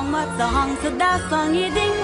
song, what song? So that song you ding.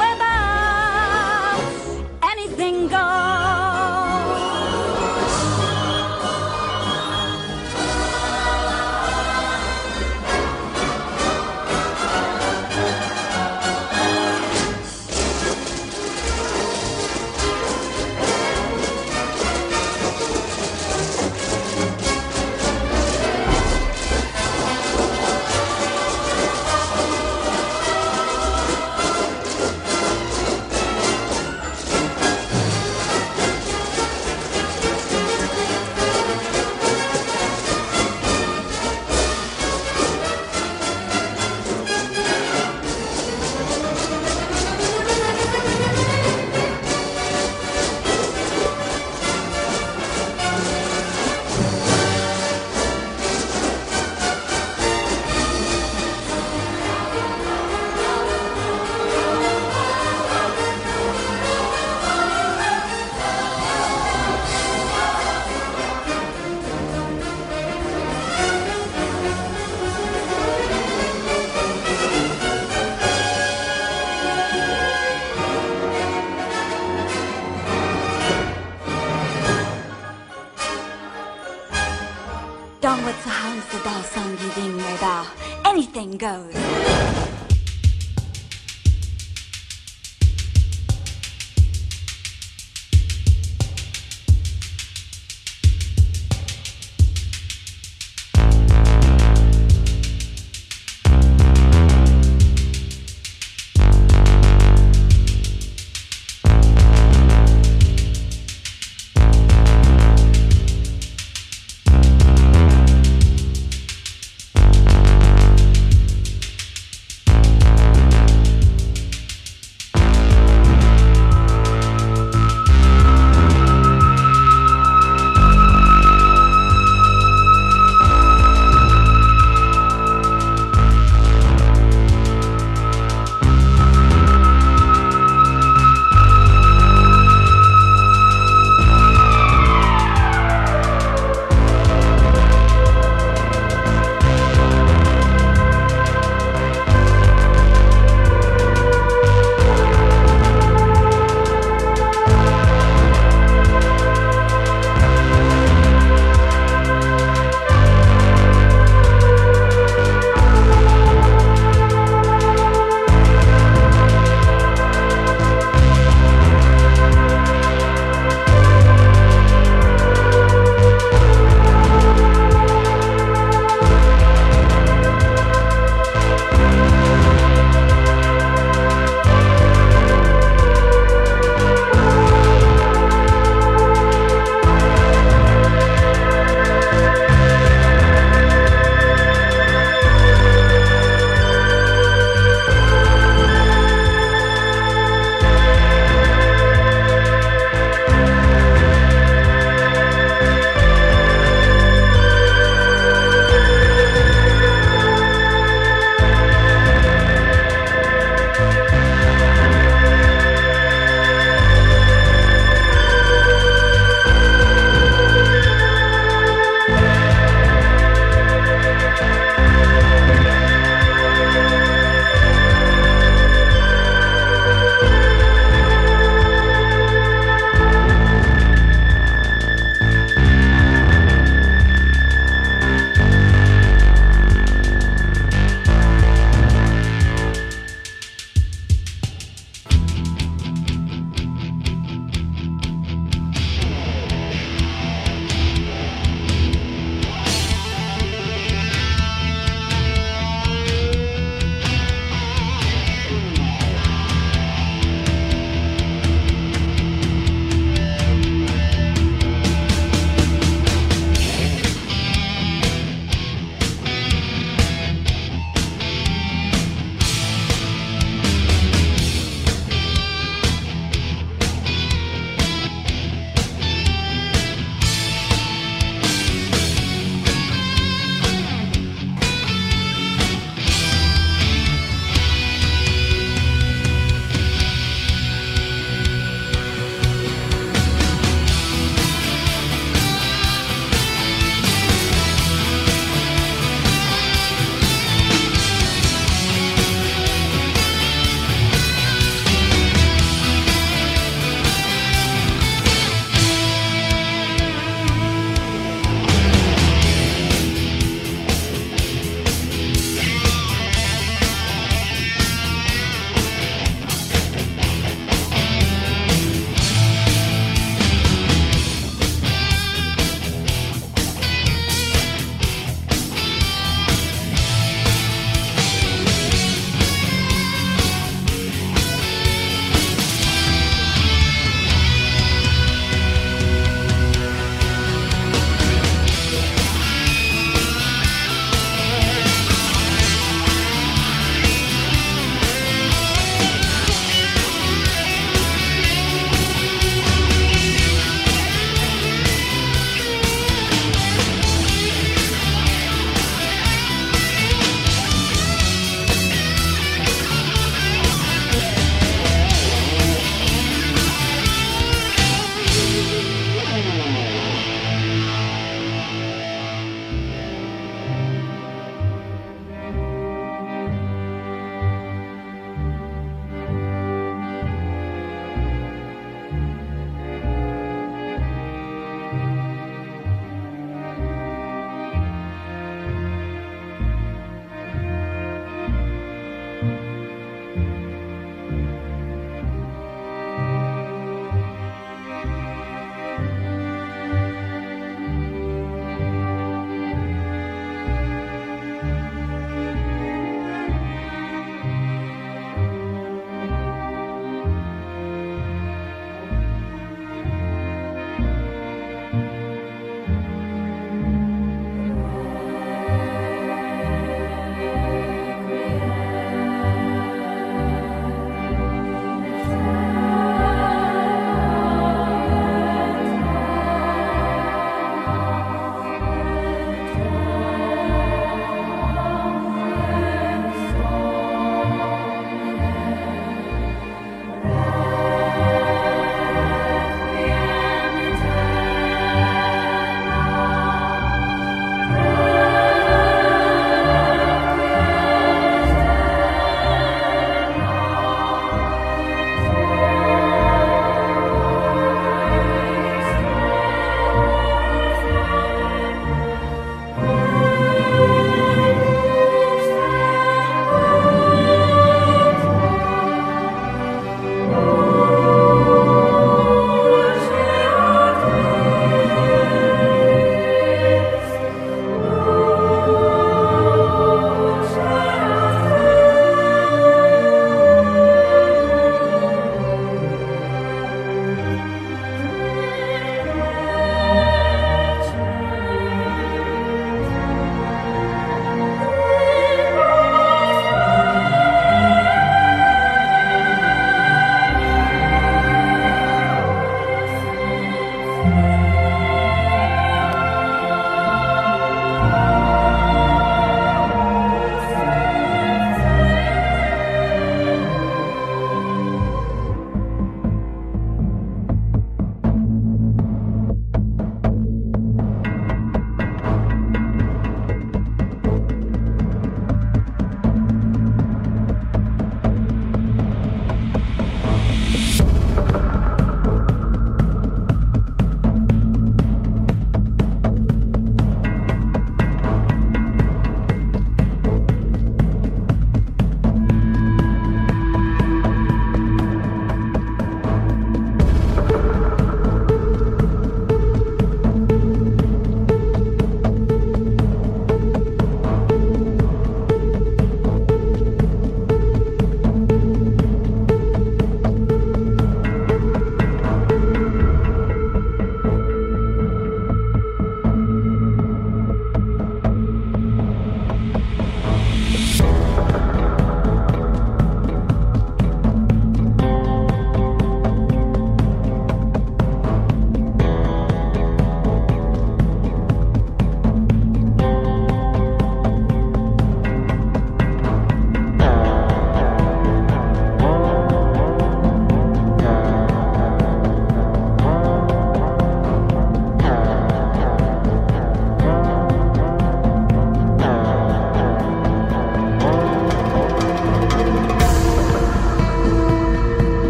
impecable.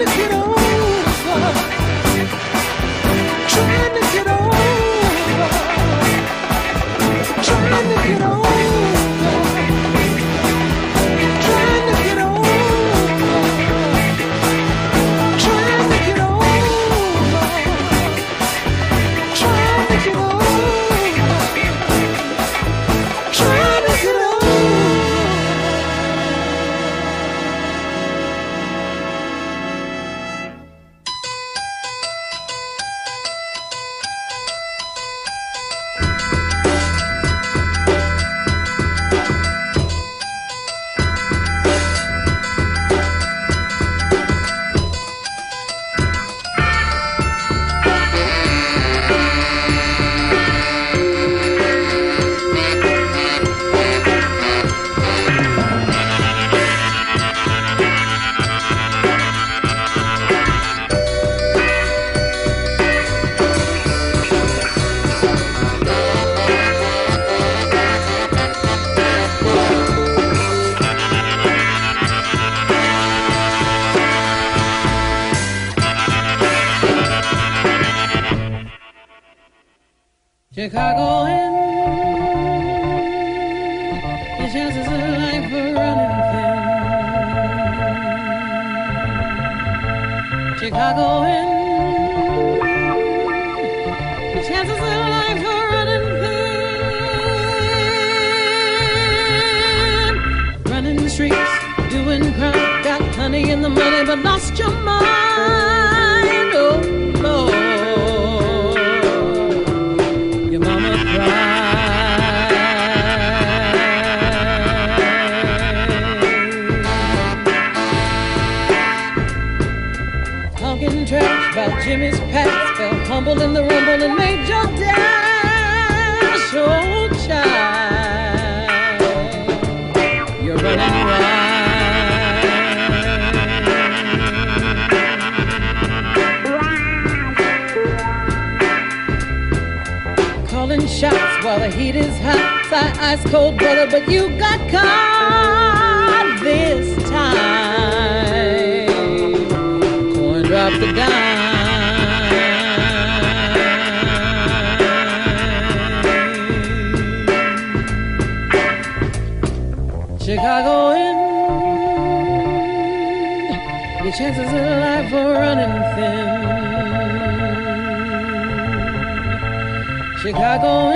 let's get. Dash, oh child. you're running wild. Calling shots while the heat is hot. Ice cold brother, but you got caught this time. Chicago in. Your chances of life are running thin. Chicago